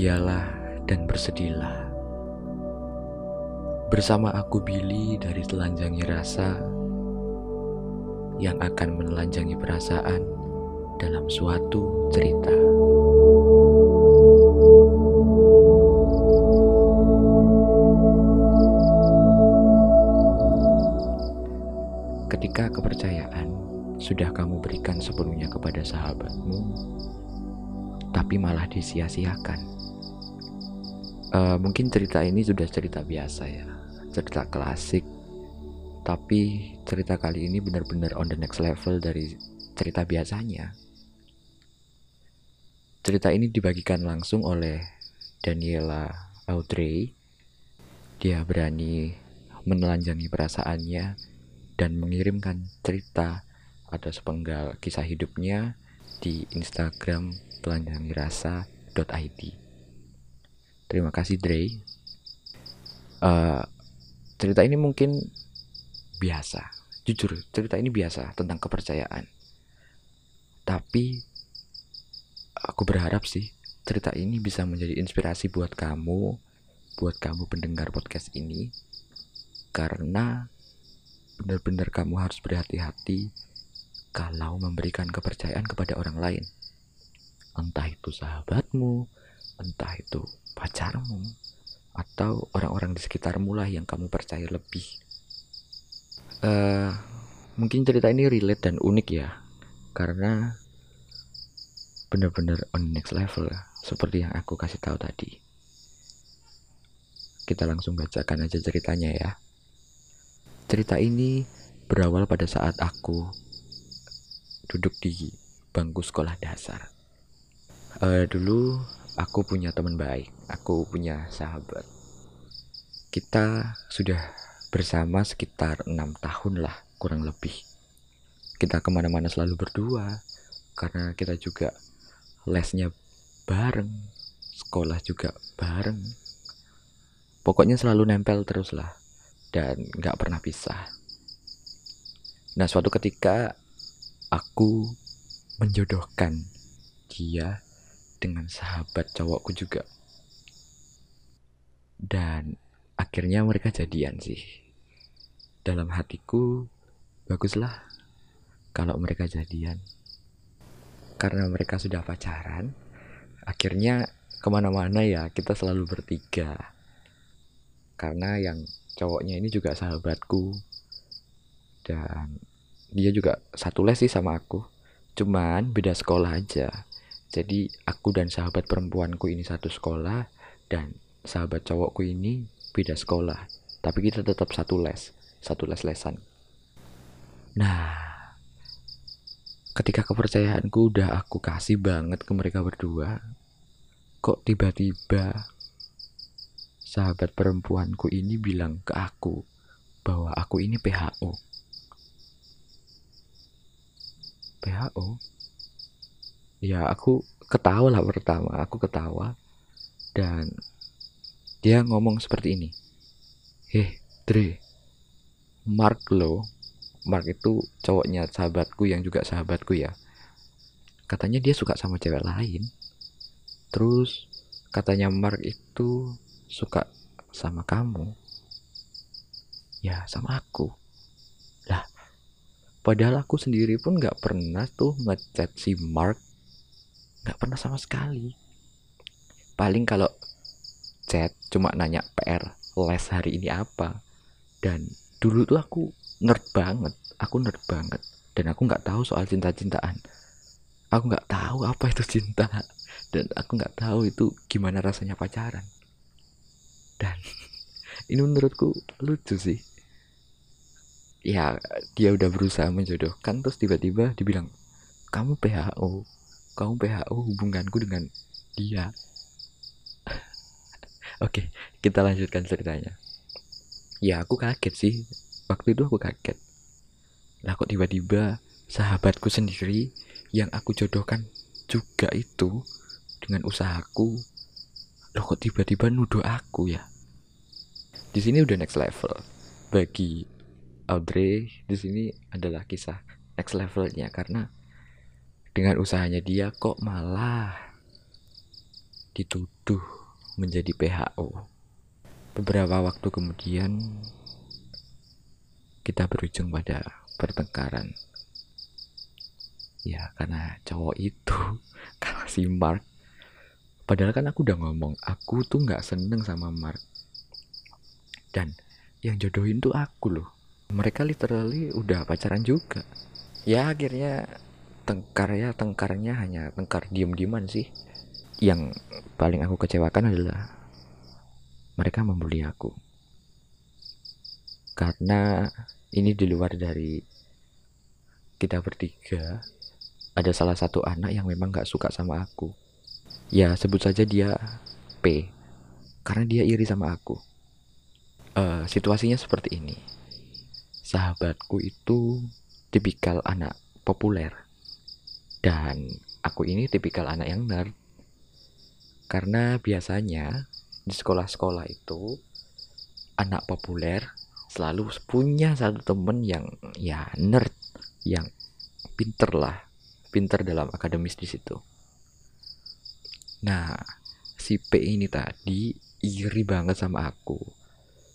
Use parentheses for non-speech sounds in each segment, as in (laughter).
Berbahagialah dan bersedihlah. Bersama aku Billy dari Telanjangi Rasa yang akan menelanjangi perasaan dalam suatu cerita. Ketika kepercayaan sudah kamu berikan sepenuhnya kepada sahabatmu, tapi malah disia-siakan. Uh, mungkin cerita ini sudah cerita biasa ya, cerita klasik, tapi cerita kali ini benar-benar on the next level dari cerita biasanya. Cerita ini dibagikan langsung oleh Daniela Audrey. Dia berani menelanjangi perasaannya dan mengirimkan cerita atau sepenggal kisah hidupnya di Instagram telanjangirasa.id. Terima kasih Dre. Uh, cerita ini mungkin biasa, jujur cerita ini biasa tentang kepercayaan. Tapi aku berharap sih cerita ini bisa menjadi inspirasi buat kamu, buat kamu pendengar podcast ini, karena benar-benar kamu harus berhati-hati kalau memberikan kepercayaan kepada orang lain. Entah itu sahabatmu, entah itu pacarmu, atau orang-orang di sekitarmu lah yang kamu percaya lebih. Uh, mungkin cerita ini relate dan unik ya, karena benar-benar on next level seperti yang aku kasih tahu tadi. Kita langsung bacakan aja ceritanya ya. Cerita ini berawal pada saat aku duduk di bangku sekolah dasar. Uh, dulu aku punya teman baik, aku punya sahabat. Kita sudah bersama sekitar enam tahun lah, kurang lebih. Kita ke mana-mana selalu berdua, karena kita juga lesnya bareng, sekolah juga bareng. Pokoknya selalu nempel terus lah dan nggak pernah pisah. Nah, suatu ketika aku menjodohkan dia dengan sahabat cowokku juga. Dan akhirnya mereka jadian sih. Dalam hatiku, baguslah kalau mereka jadian. Karena mereka sudah pacaran, akhirnya ke mana-mana ya kita selalu bertiga. Karena yang cowoknya ini juga sahabatku dan dia juga satu les sih sama aku cuman beda sekolah aja jadi aku dan sahabat perempuanku ini satu sekolah dan sahabat cowokku ini beda sekolah tapi kita tetap satu les satu les lesan nah ketika kepercayaanku udah aku kasih banget ke mereka berdua kok tiba-tiba sahabat perempuanku ini bilang ke aku bahwa aku ini PHO. PHO? Ya, aku ketawa lah pertama. Aku ketawa. Dan dia ngomong seperti ini. Heh, Dre. Mark lo. Mark itu cowoknya sahabatku yang juga sahabatku ya. Katanya dia suka sama cewek lain. Terus katanya Mark itu suka sama kamu ya sama aku lah padahal aku sendiri pun nggak pernah tuh ngechat si Mark nggak pernah sama sekali. Paling kalau chat cuma nanya PR les hari ini apa? Dan dulu tuh aku nerd banget aku nerd banget. Dan aku nggak tahu soal cinta-cintaan. Aku nggak tahu apa itu cinta. Dan aku nggak tahu itu gimana rasanya pacaran. Dan (laughs) ini menurutku lucu sih. Ya dia udah berusaha menjodohkan terus tiba-tiba dibilang kamu PHO kamu PHO hubunganku dengan dia. (laughs) Oke kita lanjutkan ceritanya. Ya aku kaget sih. Waktu itu aku kaget. Lah kok tiba-tiba sahabatku sendiri yang aku jodohkan juga itu dengan usahaku? Loh kok tiba-tiba nuduh aku ya? Di sini udah next level. Bagi Audrey di sini adalah kisah next levelnya karena dengan usahanya dia kok malah dituduh menjadi PHO. Beberapa waktu kemudian kita berujung pada pertengkaran. Ya karena cowok itu, (laughs) karena si Mark. Padahal kan aku udah ngomong, aku tuh nggak seneng sama Mark. Dan yang jodohin tuh aku loh. Mereka literally udah pacaran juga. Ya akhirnya tengkar ya tengkarnya hanya tengkar diem-dieman sih. Yang paling aku kecewakan adalah mereka membuli aku. Karena ini di luar dari kita bertiga ada salah satu anak yang memang gak suka sama aku ya sebut saja dia P karena dia iri sama aku uh, situasinya seperti ini sahabatku itu tipikal anak populer dan aku ini tipikal anak yang nerd karena biasanya di sekolah-sekolah itu anak populer selalu punya satu temen yang ya nerd yang pinter lah. Pinter dalam akademis di situ. Nah si P ini tadi iri banget sama aku.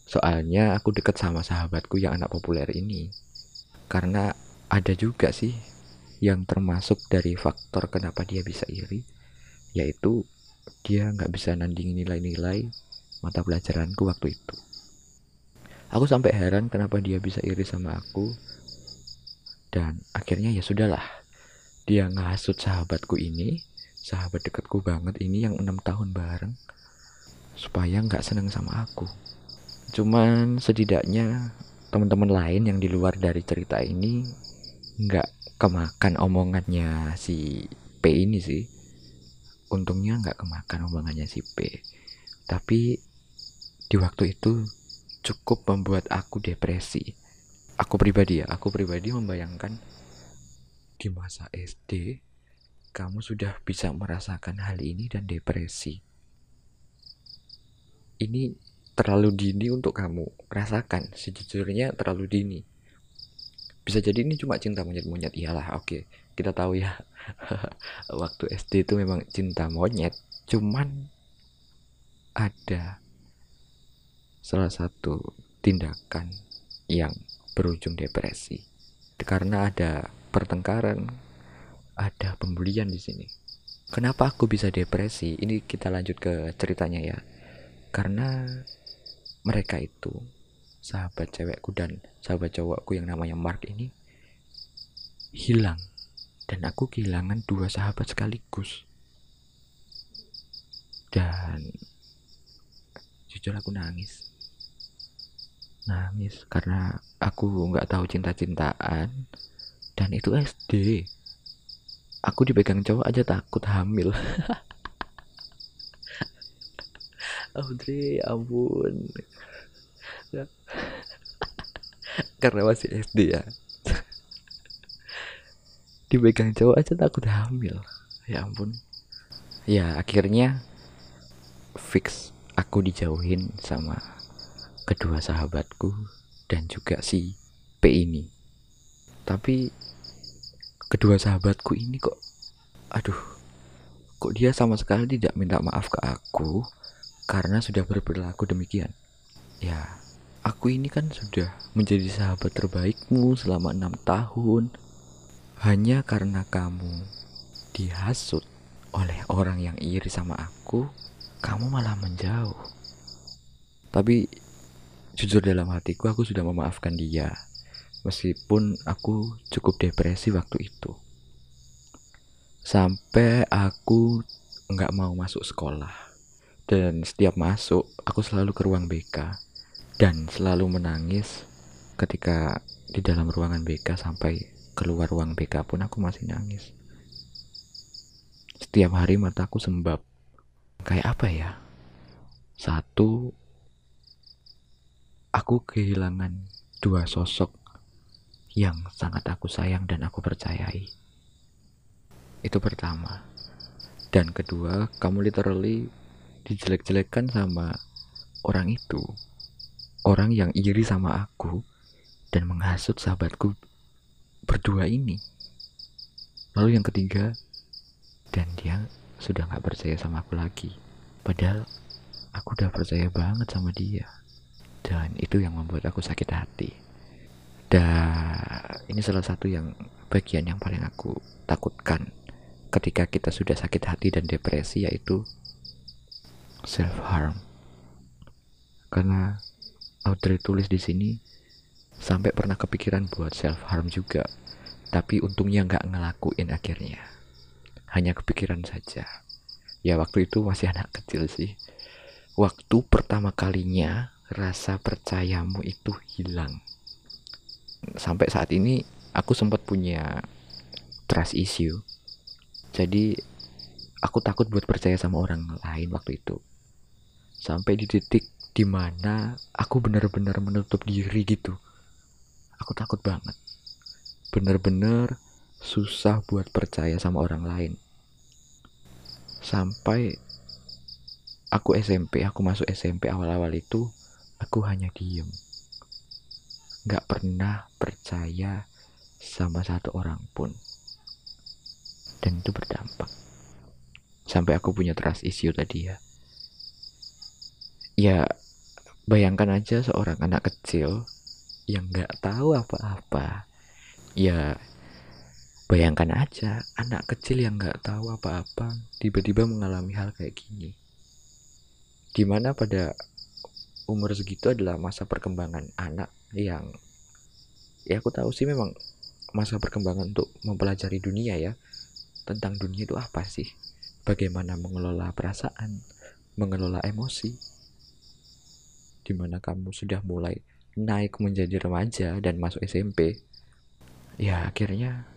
Soalnya aku deket sama sahabatku yang anak populer ini. Karena ada juga sih yang termasuk dari faktor kenapa dia bisa iri yaitu dia nggak bisa nandingin nilai-nilai mata pelajaranku waktu itu Aku sampai heran kenapa dia bisa iri sama aku. Dan akhirnya ya sudahlah. Dia ngasut sahabatku ini, sahabat dekatku banget ini yang enam tahun bareng, supaya nggak seneng sama aku. Cuman setidaknya teman-teman lain yang di luar dari cerita ini nggak kemakan omongannya si P ini sih. Untungnya nggak kemakan omongannya si P. Tapi di waktu itu cukup membuat aku depresi. Aku pribadi ya, aku pribadi membayangkan di masa SD kamu sudah bisa merasakan hal ini dan depresi. Ini terlalu dini untuk kamu rasakan. Sejujurnya terlalu dini. Bisa jadi ini cuma cinta monyet-monyet. Iyalah, oke. Okay. Kita tahu ya. (laughs) Waktu SD itu memang cinta monyet. Cuman ada salah satu tindakan yang berujung depresi karena ada pertengkaran, ada pembulian di sini. Kenapa aku bisa depresi? Ini kita lanjut ke ceritanya ya. Karena mereka itu sahabat cewekku dan sahabat cowokku yang namanya Mark ini hilang. Dan aku kehilangan dua sahabat sekaligus. Dan jujur aku nangis. Nangis karena aku nggak tahu cinta-cintaan. Dan itu SD aku dipegang cowok aja takut hamil. (laughs) Audrey ampun karena masih SD ya dipegang cowok aja takut hamil ya ampun ya akhirnya fix aku dijauhin sama kedua sahabatku dan juga si P ini. Tapi kedua sahabatku ini kok aduh kok dia sama sekali tidak minta maaf ke aku karena sudah berperilaku demikian. Ya, aku ini kan sudah menjadi sahabat terbaikmu selama enam tahun. Hanya karena kamu dihasut oleh orang yang iri sama aku, kamu malah menjauh. Tapi Jujur dalam hatiku aku sudah memaafkan dia, meskipun aku cukup depresi waktu itu. Sampai aku nggak mau masuk sekolah. Dan setiap masuk, aku selalu ke ruang BK. Dan selalu menangis ketika di dalam ruangan BK sampai keluar ruang BK pun aku masih nangis. Setiap hari mataku sembab. Kayak apa ya? Satu, aku kehilangan dua sosok yang sangat aku sayang dan aku percayai. Itu pertama. Dan kedua, kamu literally dijelek-jelekan sama orang itu. Orang yang iri sama aku dan menghasut sahabatku berdua ini. Lalu yang ketiga, dan dia sudah gak percaya sama aku lagi. Padahal aku udah percaya banget sama dia. Dan itu yang membuat aku sakit hati. Dan ini salah satu yang bagian yang paling aku takutkan ketika kita sudah sakit hati dan depresi yaitu self harm. Karena author tulis di sini sampai pernah kepikiran buat self harm juga. Tapi untungnya nggak ngelakuin akhirnya. Hanya kepikiran saja. Ya waktu itu masih anak kecil sih. Waktu pertama kalinya rasa percayamu itu hilang. Sampai saat ini aku sempat punya trust issue. Jadi aku takut buat percaya sama orang lain waktu itu. Sampai di titik di mana aku benar-benar menutup diri gitu. Aku takut banget. Bener-bener susah buat percaya sama orang lain. Sampai aku SMP, aku masuk SMP awal-awal itu aku hanya diem gak pernah percaya sama satu orang pun dan itu berdampak sampai aku punya trust issue tadi ya ya bayangkan aja seorang anak kecil yang gak tahu apa-apa. Ya bayangkan aja anak kecil yang gak tahu apa-apa tiba-tiba mengalami hal kayak gini. Di mana pada umur segitu adalah masa perkembangan anak yang ya aku tahu sih memang masa perkembangan untuk mempelajari dunia ya. Tentang dunia itu apa sih? Bagaimana mengelola perasaan mengelola emosi di mana kamu sudah mulai naik menjadi remaja dan masuk SMP ya akhirnya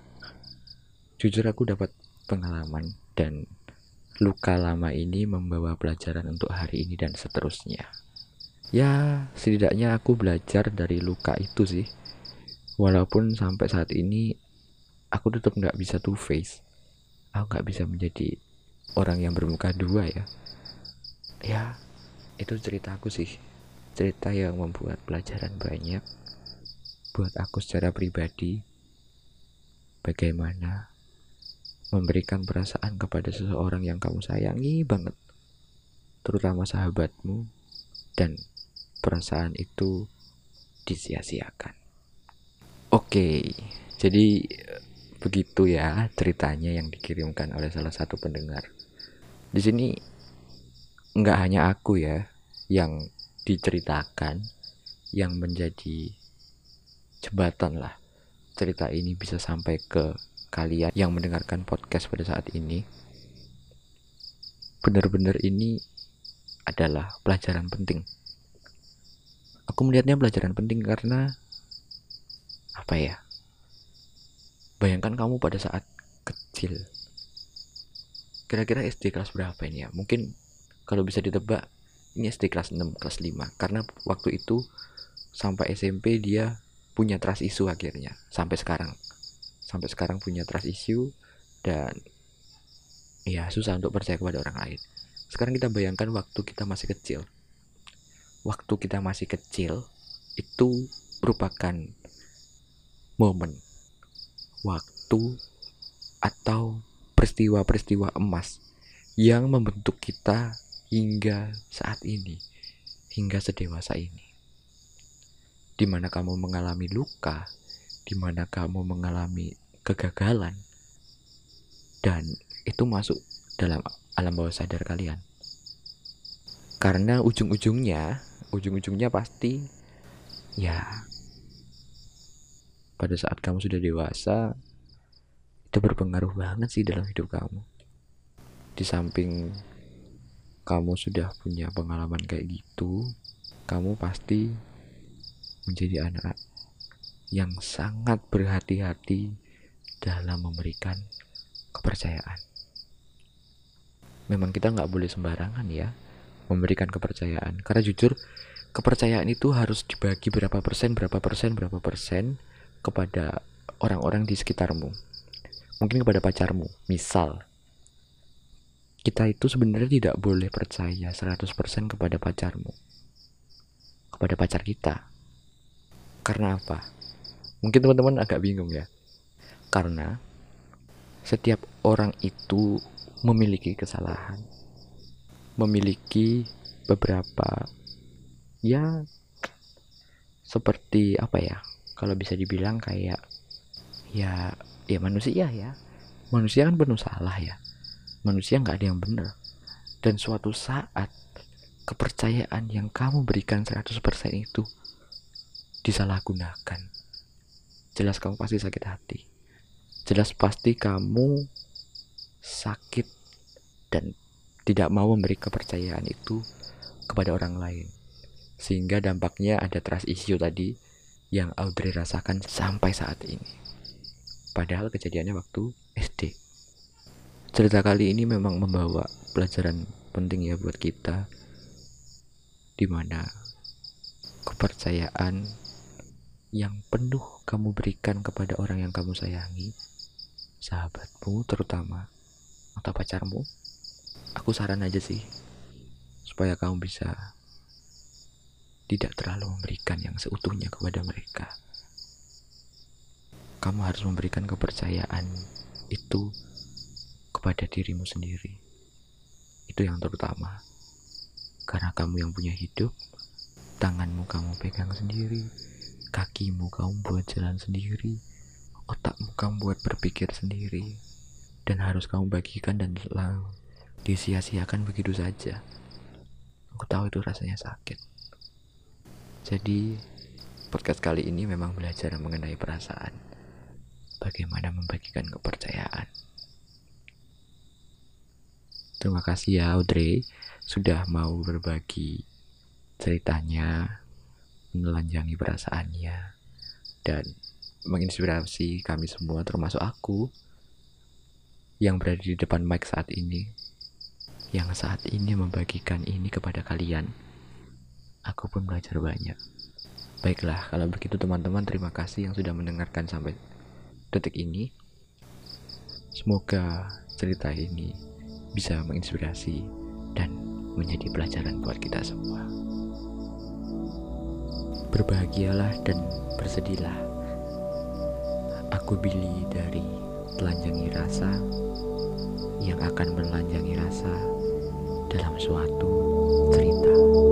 jujur aku dapat pengalaman dan luka lama ini membawa pelajaran untuk hari ini dan seterusnya. Ya setidaknya aku belajar dari luka itu sih. Walaupun sampai saat ini aku tetap nggak bisa two face aku nggak bisa menjadi orang yang bermuka dua ya. Ya itu cerita aku sih cerita yang membuat pelajaran banyak buat aku secara pribadi bagaimana memberikan perasaan kepada seseorang yang kamu sayangi banget terutama sahabatmu dan perasaan itu disia-siakan. Oke, jadi begitu ya ceritanya yang dikirimkan oleh salah satu pendengar. Di sini nggak hanya aku ya yang diceritakan, yang menjadi jembatan lah. Cerita ini bisa sampai ke kalian yang mendengarkan podcast pada saat ini. Benar-benar ini adalah pelajaran penting. Aku melihatnya pelajaran penting karena apa ya bayangkan kamu pada saat kecil. Kira-kira SD kelas berapa ini ya? Mungkin kalau bisa ditebak ini SD kelas 6 kelas 5 karena waktu itu sampai SMP dia punya trust issue akhirnya sampai sekarang. Sampai sekarang punya trust issue dan ya susah untuk percaya kepada orang lain. Sekarang kita bayangkan waktu kita masih kecil. Waktu kita masih kecil itu merupakan momen waktu atau peristiwa-peristiwa emas yang membentuk kita hingga saat ini, hingga sedewasa ini. Di mana kamu mengalami luka, di mana kamu mengalami kegagalan, dan itu masuk dalam alam bawah sadar kalian. Karena ujung-ujungnya ujung-ujungnya pasti ya pada saat kamu sudah dewasa itu berpengaruh banget sih dalam hidup kamu di samping kamu sudah punya pengalaman kayak gitu kamu pasti menjadi anak yang sangat berhati-hati dalam memberikan kepercayaan. Memang kita nggak boleh sembarangan ya memberikan kepercayaan karena jujur kepercayaan itu harus dibagi berapa persen berapa persen berapa persen kepada orang-orang di sekitarmu. Mungkin kepada pacarmu misal kita itu sebenarnya tidak boleh percaya 100% kepada pacarmu. Kepada pacar kita. Karena apa? Mungkin teman-teman agak bingung ya. Karena setiap orang itu memiliki kesalahan. Memiliki beberapa ya seperti apa ya? Kalau bisa dibilang kayak ya ya manusia ya. Manusia kan penuh salah ya manusia nggak ada yang benar dan suatu saat kepercayaan yang kamu berikan 100% itu disalahgunakan jelas kamu pasti sakit hati jelas pasti kamu sakit dan tidak mau memberi kepercayaan itu kepada orang lain. Sehingga dampaknya ada trust issue tadi yang Audrey rasakan sampai saat ini. Padahal kejadiannya waktu. Cerita kali ini memang membawa pelajaran penting ya buat kita di mana kepercayaan yang penuh kamu berikan kepada orang yang kamu sayangi, sahabatmu terutama, atau pacarmu, aku saran aja sih supaya kamu bisa tidak terlalu memberikan yang seutuhnya kepada mereka. Kamu harus memberikan kepercayaan itu kepada dirimu sendiri. Itu yang terutama. Karena kamu yang punya hidup, tanganmu kamu pegang sendiri, kakimu kamu buat jalan sendiri, otakmu kamu buat berpikir sendiri, dan harus kamu bagikan dan lalu disia-siakan begitu saja. Aku tahu itu rasanya sakit. Jadi, podcast kali ini memang belajar mengenai perasaan. Bagaimana membagikan kepercayaan. Terima kasih ya Audrey sudah mau berbagi ceritanya, menelanjangi perasaannya, dan menginspirasi kami semua termasuk aku yang berada di depan mic saat ini, yang saat ini membagikan ini kepada kalian. Aku pun belajar banyak. Baiklah, kalau begitu teman-teman terima kasih yang sudah mendengarkan sampai detik ini. Semoga cerita ini bisa menginspirasi dan menjadi pelajaran buat kita semua. Berbahagialah dan bersedihlah. Aku Billy dari Telanjangi Rasa yang akan menelanjangi rasa dalam suatu cerita.